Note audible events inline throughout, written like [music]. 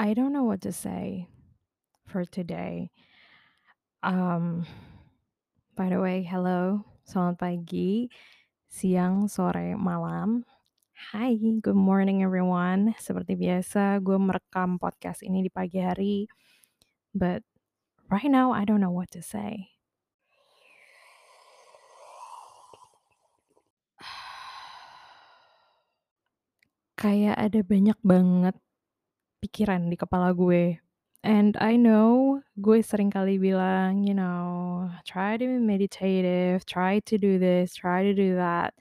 I don't know what to say for today. Um, by the way, hello, selamat pagi, siang, sore, malam. Hai, good morning everyone. Seperti biasa, gue merekam podcast ini di pagi hari, but right now I don't know what to say. [sighs] Kayak ada banyak banget pikiran di kepala gue. And I know gue sering kali bilang, you know, try to be meditative, try to do this, try to do that.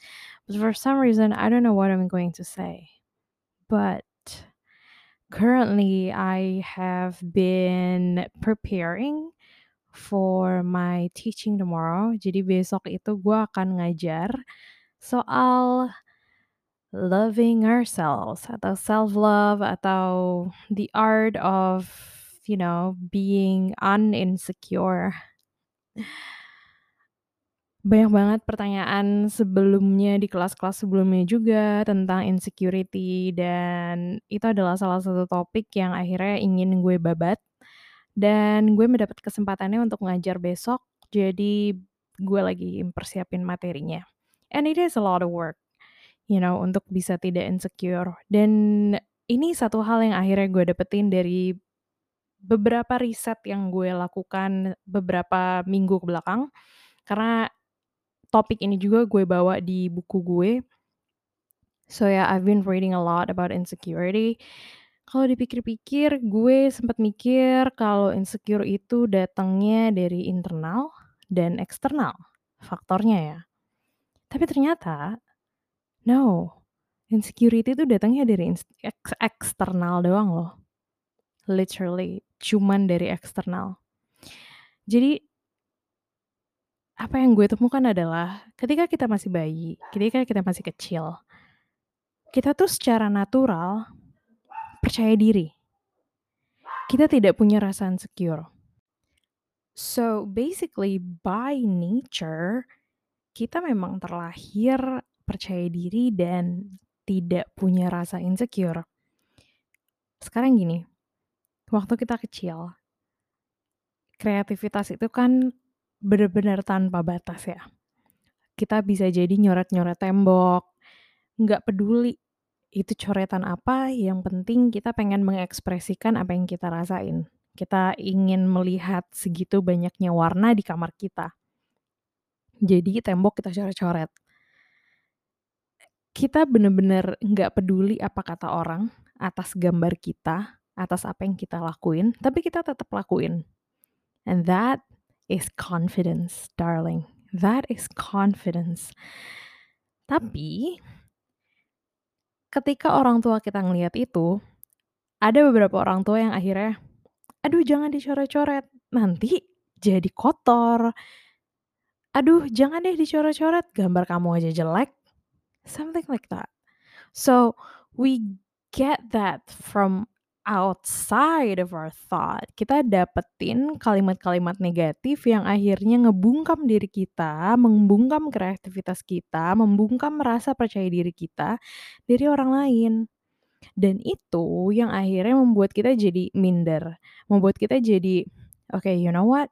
But for some reason, I don't know what I'm going to say. But currently, I have been preparing for my teaching tomorrow. Jadi besok itu gue akan ngajar soal loving ourselves atau self love atau the art of you know being uninsecure. Banyak banget pertanyaan sebelumnya di kelas-kelas sebelumnya juga tentang insecurity dan itu adalah salah satu topik yang akhirnya ingin gue babat. Dan gue mendapat kesempatannya untuk ngajar besok jadi gue lagi persiapin materinya. And it is a lot of work you know untuk bisa tidak insecure dan ini satu hal yang akhirnya gue dapetin dari beberapa riset yang gue lakukan beberapa minggu ke belakang karena topik ini juga gue bawa di buku gue. So yeah, I've been reading a lot about insecurity. Kalau dipikir-pikir, gue sempat mikir kalau insecure itu datangnya dari internal dan eksternal, faktornya ya. Tapi ternyata, no, insecurity itu datangnya dari eks eksternal doang loh. Literally, cuman dari eksternal. Jadi apa yang gue temukan adalah ketika kita masih bayi, ketika kita masih kecil, kita tuh secara natural percaya diri. Kita tidak punya rasa insecure. So basically by nature kita memang terlahir percaya diri dan tidak punya rasa insecure. Sekarang gini, waktu kita kecil, kreativitas itu kan benar-benar tanpa batas ya. Kita bisa jadi nyoret-nyoret tembok, nggak peduli itu coretan apa, yang penting kita pengen mengekspresikan apa yang kita rasain. Kita ingin melihat segitu banyaknya warna di kamar kita. Jadi tembok kita coret-coret. Kita bener-bener nggak peduli apa kata orang atas gambar kita, atas apa yang kita lakuin, tapi kita tetap lakuin. And that is confidence, darling. That is confidence. Tapi ketika orang tua kita ngelihat itu, ada beberapa orang tua yang akhirnya, "Aduh jangan dicoret-coret, nanti jadi kotor. Aduh jangan deh dicoret-coret, gambar kamu aja jelek." Something like that. So, we get that from outside of our thought. Kita dapetin kalimat-kalimat negatif yang akhirnya ngebungkam diri kita, membungkam kreativitas kita, membungkam rasa percaya diri kita dari orang lain. Dan itu yang akhirnya membuat kita jadi minder, membuat kita jadi, "Oke, you know what?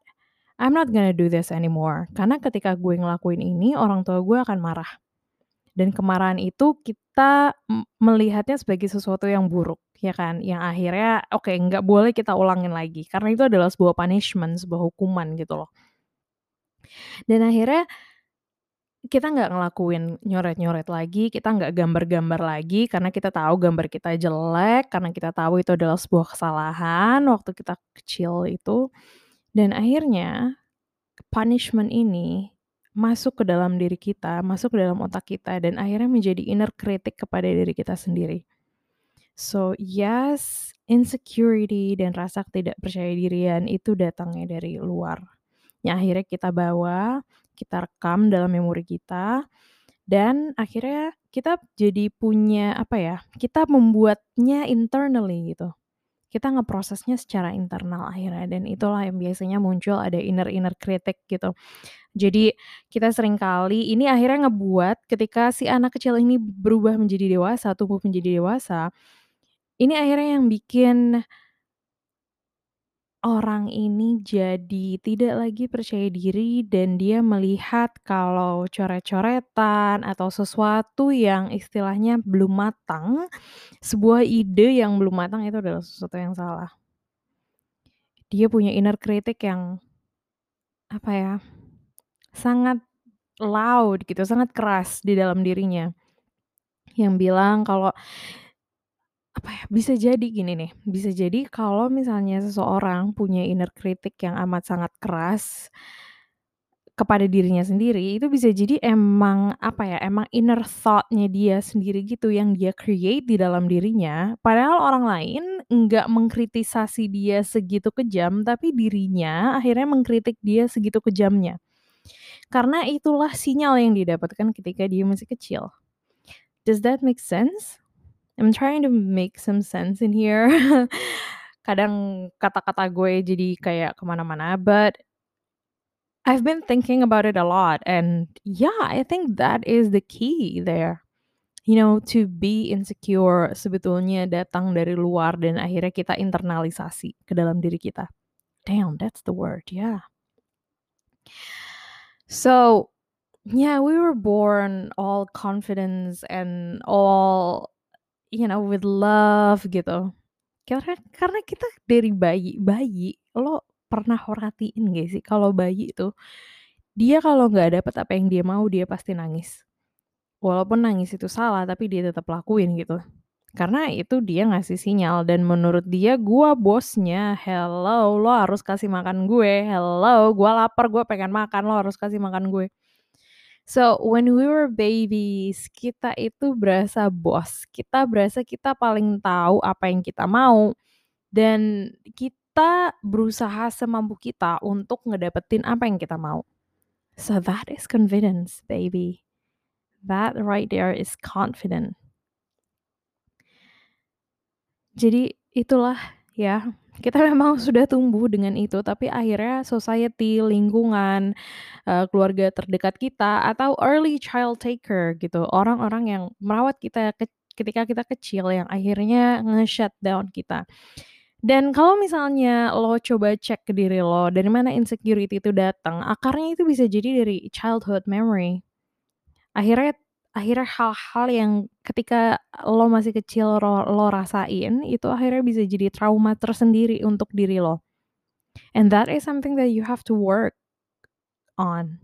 I'm not gonna do this anymore." Karena ketika gue ngelakuin ini, orang tua gue akan marah. Dan kemarahan itu kita melihatnya sebagai sesuatu yang buruk, ya kan? Yang akhirnya, oke, nggak boleh kita ulangin lagi, karena itu adalah sebuah punishment, sebuah hukuman gitu loh. Dan akhirnya kita nggak ngelakuin nyoret-nyoret lagi, kita nggak gambar-gambar lagi, karena kita tahu gambar kita jelek, karena kita tahu itu adalah sebuah kesalahan waktu kita kecil itu. Dan akhirnya punishment ini masuk ke dalam diri kita, masuk ke dalam otak kita, dan akhirnya menjadi inner critic kepada diri kita sendiri. So, yes, insecurity dan rasa tidak percaya dirian itu datangnya dari luar. Yang akhirnya kita bawa, kita rekam dalam memori kita, dan akhirnya kita jadi punya apa ya, kita membuatnya internally gitu. Kita ngeprosesnya secara internal akhirnya dan itulah yang biasanya muncul ada inner-inner critic gitu. Jadi kita sering kali ini akhirnya ngebuat ketika si anak kecil ini berubah menjadi dewasa, tumbuh menjadi dewasa, ini akhirnya yang bikin orang ini jadi tidak lagi percaya diri dan dia melihat kalau coret-coretan atau sesuatu yang istilahnya belum matang, sebuah ide yang belum matang itu adalah sesuatu yang salah. Dia punya inner critic yang apa ya, sangat loud gitu, sangat keras di dalam dirinya. Yang bilang kalau apa ya, bisa jadi gini nih, bisa jadi kalau misalnya seseorang punya inner critic yang amat sangat keras kepada dirinya sendiri, itu bisa jadi emang, apa ya, emang inner thought-nya dia sendiri gitu yang dia create di dalam dirinya, padahal orang lain enggak mengkritisasi dia segitu kejam, tapi dirinya akhirnya mengkritik dia segitu kejamnya. Karena itulah sinyal yang didapatkan ketika dia masih kecil. Does that make sense? I'm trying to make some sense in here. [laughs] Kadang kata-kata gue jadi kayak ke mana-mana, but I've been thinking about it a lot and yeah, I think that is the key there. You know, to be insecure sebetulnya datang dari luar dan akhirnya kita internalisasi ke dalam diri kita. Damn, that's the word, yeah. So, yeah, we were born all confidence and all, you know, with love gitu. Karena karena kita dari bayi bayi, lo pernah perhatiin gak sih kalau bayi itu, dia kalau nggak dapet apa yang dia mau, dia pasti nangis. Walaupun nangis itu salah, tapi dia tetap lakuin gitu. Karena itu dia ngasih sinyal dan menurut dia, "Gua bosnya, hello, lo harus kasih makan gue, hello, gua lapar, gua pengen makan, lo harus kasih makan gue." So, when we were babies, kita itu berasa bos, kita berasa kita paling tahu apa yang kita mau, dan kita berusaha semampu kita untuk ngedapetin apa yang kita mau. So that is confidence, baby. That right there is confident. Jadi itulah ya, kita memang sudah tumbuh dengan itu, tapi akhirnya society, lingkungan, eee, keluarga terdekat kita, atau early child taker gitu, orang-orang yang merawat kita ket ketika kita kecil yang akhirnya nge-shutdown kita. Dan kalau misalnya lo coba cek ke diri lo, dari mana insecurity itu datang, akarnya itu bisa jadi dari childhood memory. Akhirnya akhirnya hal-hal yang ketika lo masih kecil ro lo rasain, itu akhirnya bisa jadi trauma tersendiri untuk diri lo. And that is something that you have to work on.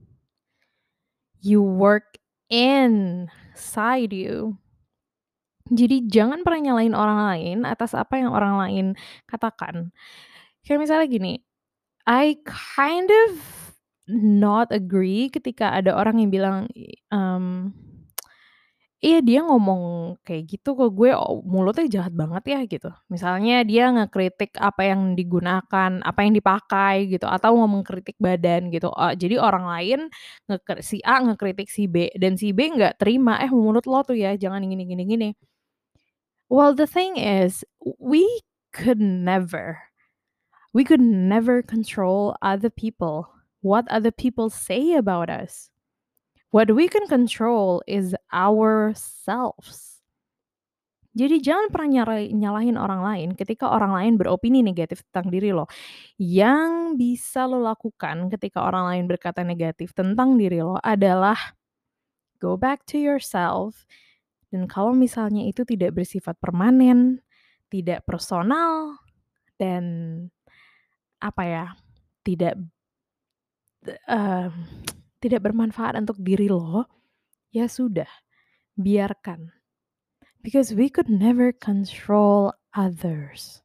You work inside you. Jadi jangan pernah nyalahin orang lain atas apa yang orang lain katakan. Kayak misalnya gini, I kind of not agree ketika ada orang yang bilang, mmm, "Iya dia ngomong kayak gitu ke gue, o mulutnya jahat banget ya," gitu. Misalnya dia ngekritik apa yang digunakan, apa yang dipakai gitu, atau ngomong kritik badan gitu, eee, jadi orang lain ngekri si A ngekritik si B, dan si B nggak terima, "Eh mulut lo tuh ya jangan gini gini gini." Well, the thing is, we could never we could never control other people, what other people say about us. What we can control is ourselves. Jadi jangan pernah nyalahin orang lain ketika orang lain beropini negatif tentang diri lo. Yang bisa lo lakukan ketika orang lain berkata negatif tentang diri lo adalah go back to yourself, dan kalau misalnya itu tidak bersifat permanen, tidak personal, dan apa ya, tidak mmm, tidak bermanfaat untuk diri lo, ya sudah, biarkan. Because we could never control others.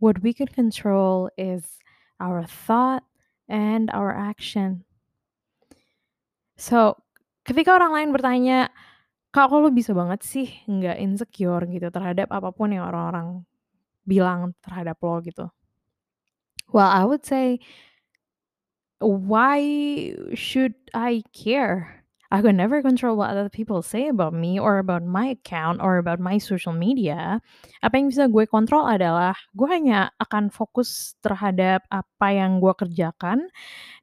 What we can control is our thought and our action. So, ketika orang lain bertanya, "Kak, kok lo bisa banget sih nggak insecure gitu terhadap apa pun yang orang-orang bilang terhadap lo?" Gitu. Well, I would say why should I care? I could never control what other people say about me or about my account or about my social media. Apa yang bisa gue kontrol adalah gue hanya akan fokus terhadap apa yang gue kerjakan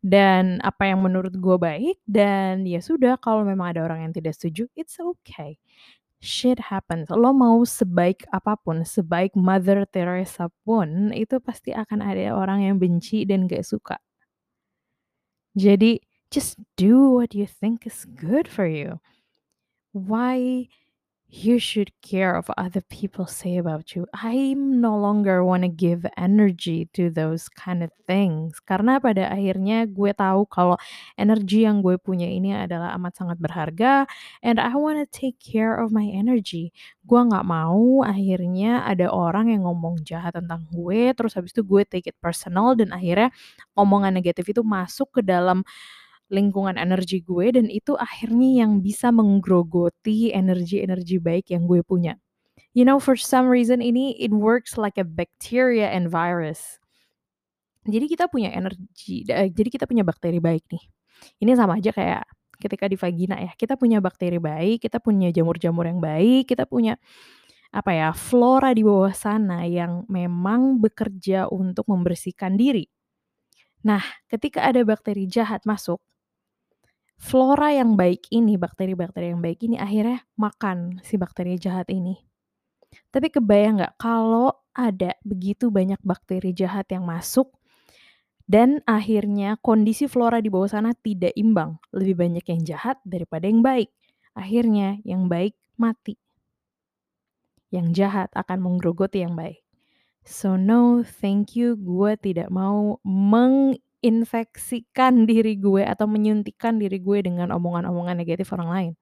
dan apa yang menurut gue baik dan ya sudah kalau memang ada orang yang tidak setuju, it's okay. Shit happens. Lo mau sebaik apa pun, sebaik Mother Teresa pun, itu pasti akan ada orang yang benci dan gak suka. Jadi, just do what you think is good for you. Why you should care of other people say about you. I no longer wanna give energy to those kind of things. Karena pada akhirnya gue tahu kalau energi yang gue punya ini adalah amat sangat berharga and I wanna take care of my energy. Gue nggak mau akhirnya ada orang yang ngomong jahat tentang gue, terus habis itu gue take it personal dan akhirnya omongan negatif itu masuk ke dalam lingkungan energi gue dan itu akhirnya yang bisa menggerogoti energi-energi baik yang gue punya. You know, for some reason ini it works like a bacteria and virus. Jadi kita punya energi, eh, jadi kita punya bakteri baik nih. Ini sama aja kayak ketika di vagina ya, kita punya bakteri baik, kita punya jamur-jamur yang baik, kita punya apa ya, flora di bawah sana yang memang bekerja untuk membersihkan diri. Nah, ketika ada bakteri jahat masuk, flora yang baik ini, bakteri-bakteri yang baik ini akhirnya makan si bakteri jahat ini. Tapi kebayang nggak kalau ada begitu banyak bakteri jahat yang masuk dan akhirnya kondisi flora di bawah sana tidak imbang. Lebih banyak yang jahat daripada yang baik. Akhirnya yang baik mati. Yang jahat akan menggerogoti yang baik. So no, thank you. Gue tidak mau meng infeksikan diri gue atau menyuntikkan diri gue dengan omongan-omongan negatif orang lain.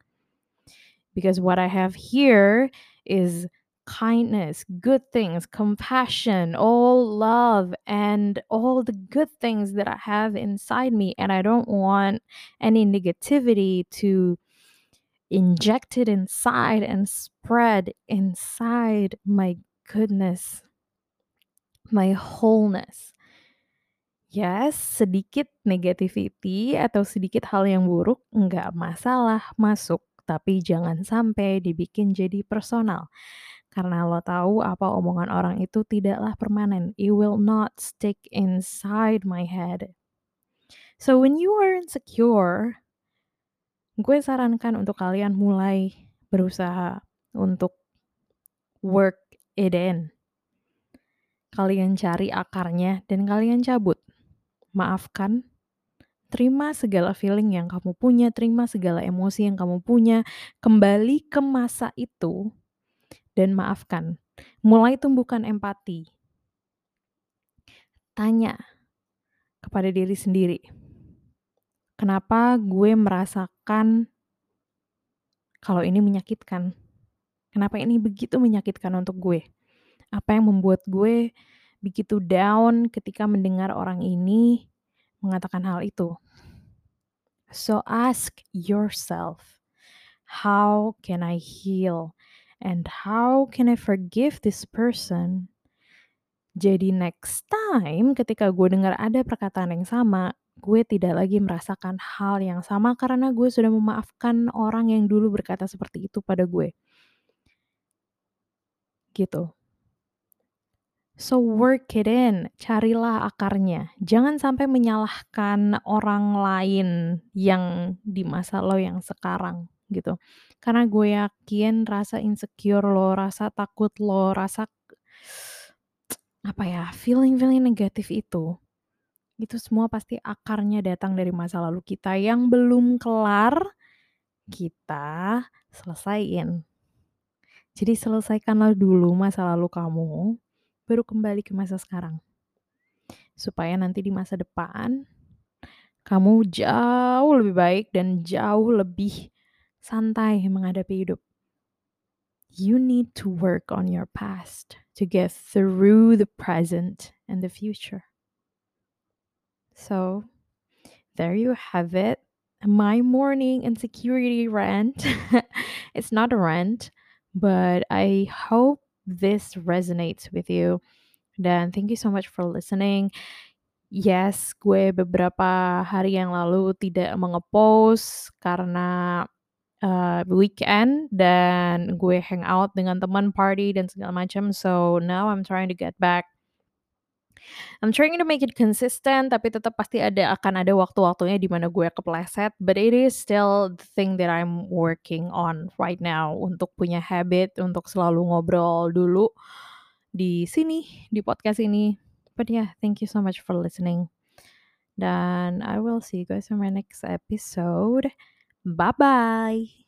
Because what I have here is kindness, good things, compassion, all love, and all the good things that I have inside me. And I don't want any negativity to inject it inside and spread inside my goodness, my wholeness. Yes, sedikit negativity atau sedikit hal yang buruk nggak masalah masuk, tapi jangan sampai dibikin jadi personal. Karena lo tahu apa omongan orang itu tidaklah permanen. It will not stick inside my head. So when you are insecure, gue sarankan untuk kalian mulai berusaha untuk work it in. Kalian cari akarnya dan kalian cabut maafkan, terima segala feeling yang kamu punya, terima segala emosi yang kamu punya, kembali ke masa itu dan maafkan. Mulai tumbuhkan empati. Tanya kepada diri sendiri, kenapa gue merasakan kalau ini menyakitkan? Kenapa ini begitu menyakitkan untuk gue? Apa yang membuat gue begitu down ketika mendengar orang ini mengatakan hal itu. So ask yourself, how can I heal and how can I forgive this person? Jadi next time ketika gue dengar ada perkataan yang sama, gue tidak lagi merasakan hal yang sama karena gue sudah memaafkan orang yang dulu berkata seperti itu pada gue. Gitu. So work it in, carilah akarnya. Jangan sampai menyalahkan orang lain yang di masa lo yang sekarang gitu. Karena gue yakin rasa insecure lo, rasa takut lo, rasa [tsk] apa ya, feeling-feeling negatif itu, itu semua pasti akarnya datang dari masa lalu kita yang belum kelar kita selesaiin. Jadi selesaikanlah dulu masa lalu kamu, baru kembali ke masa sekarang. Supaya nanti di masa depan kamu jauh lebih baik dan jauh lebih santai menghadapi hidup. You need to work on your past to get through the present and the future. So, there you have it. My morning insecurity rant. [laughs] it's not a rant, but I hope this resonates with you. Dan thank you so much for listening. Yes, gue beberapa hari yang lalu tidak mengepost karena uh, weekend dan gue hang out dengan teman party dan segala macam. So now I'm trying to get back I'm trying to make it consistent, tapi tetap pasti ada akan ada waktu-waktunya di mana gue kepleset, but it is still the thing that I'm working on right now untuk punya habit untuk selalu ngobrol dulu di sini, di podcast ini. But yeah, thank you so much for listening. Dan I will see you guys in my next episode. Bye-bye.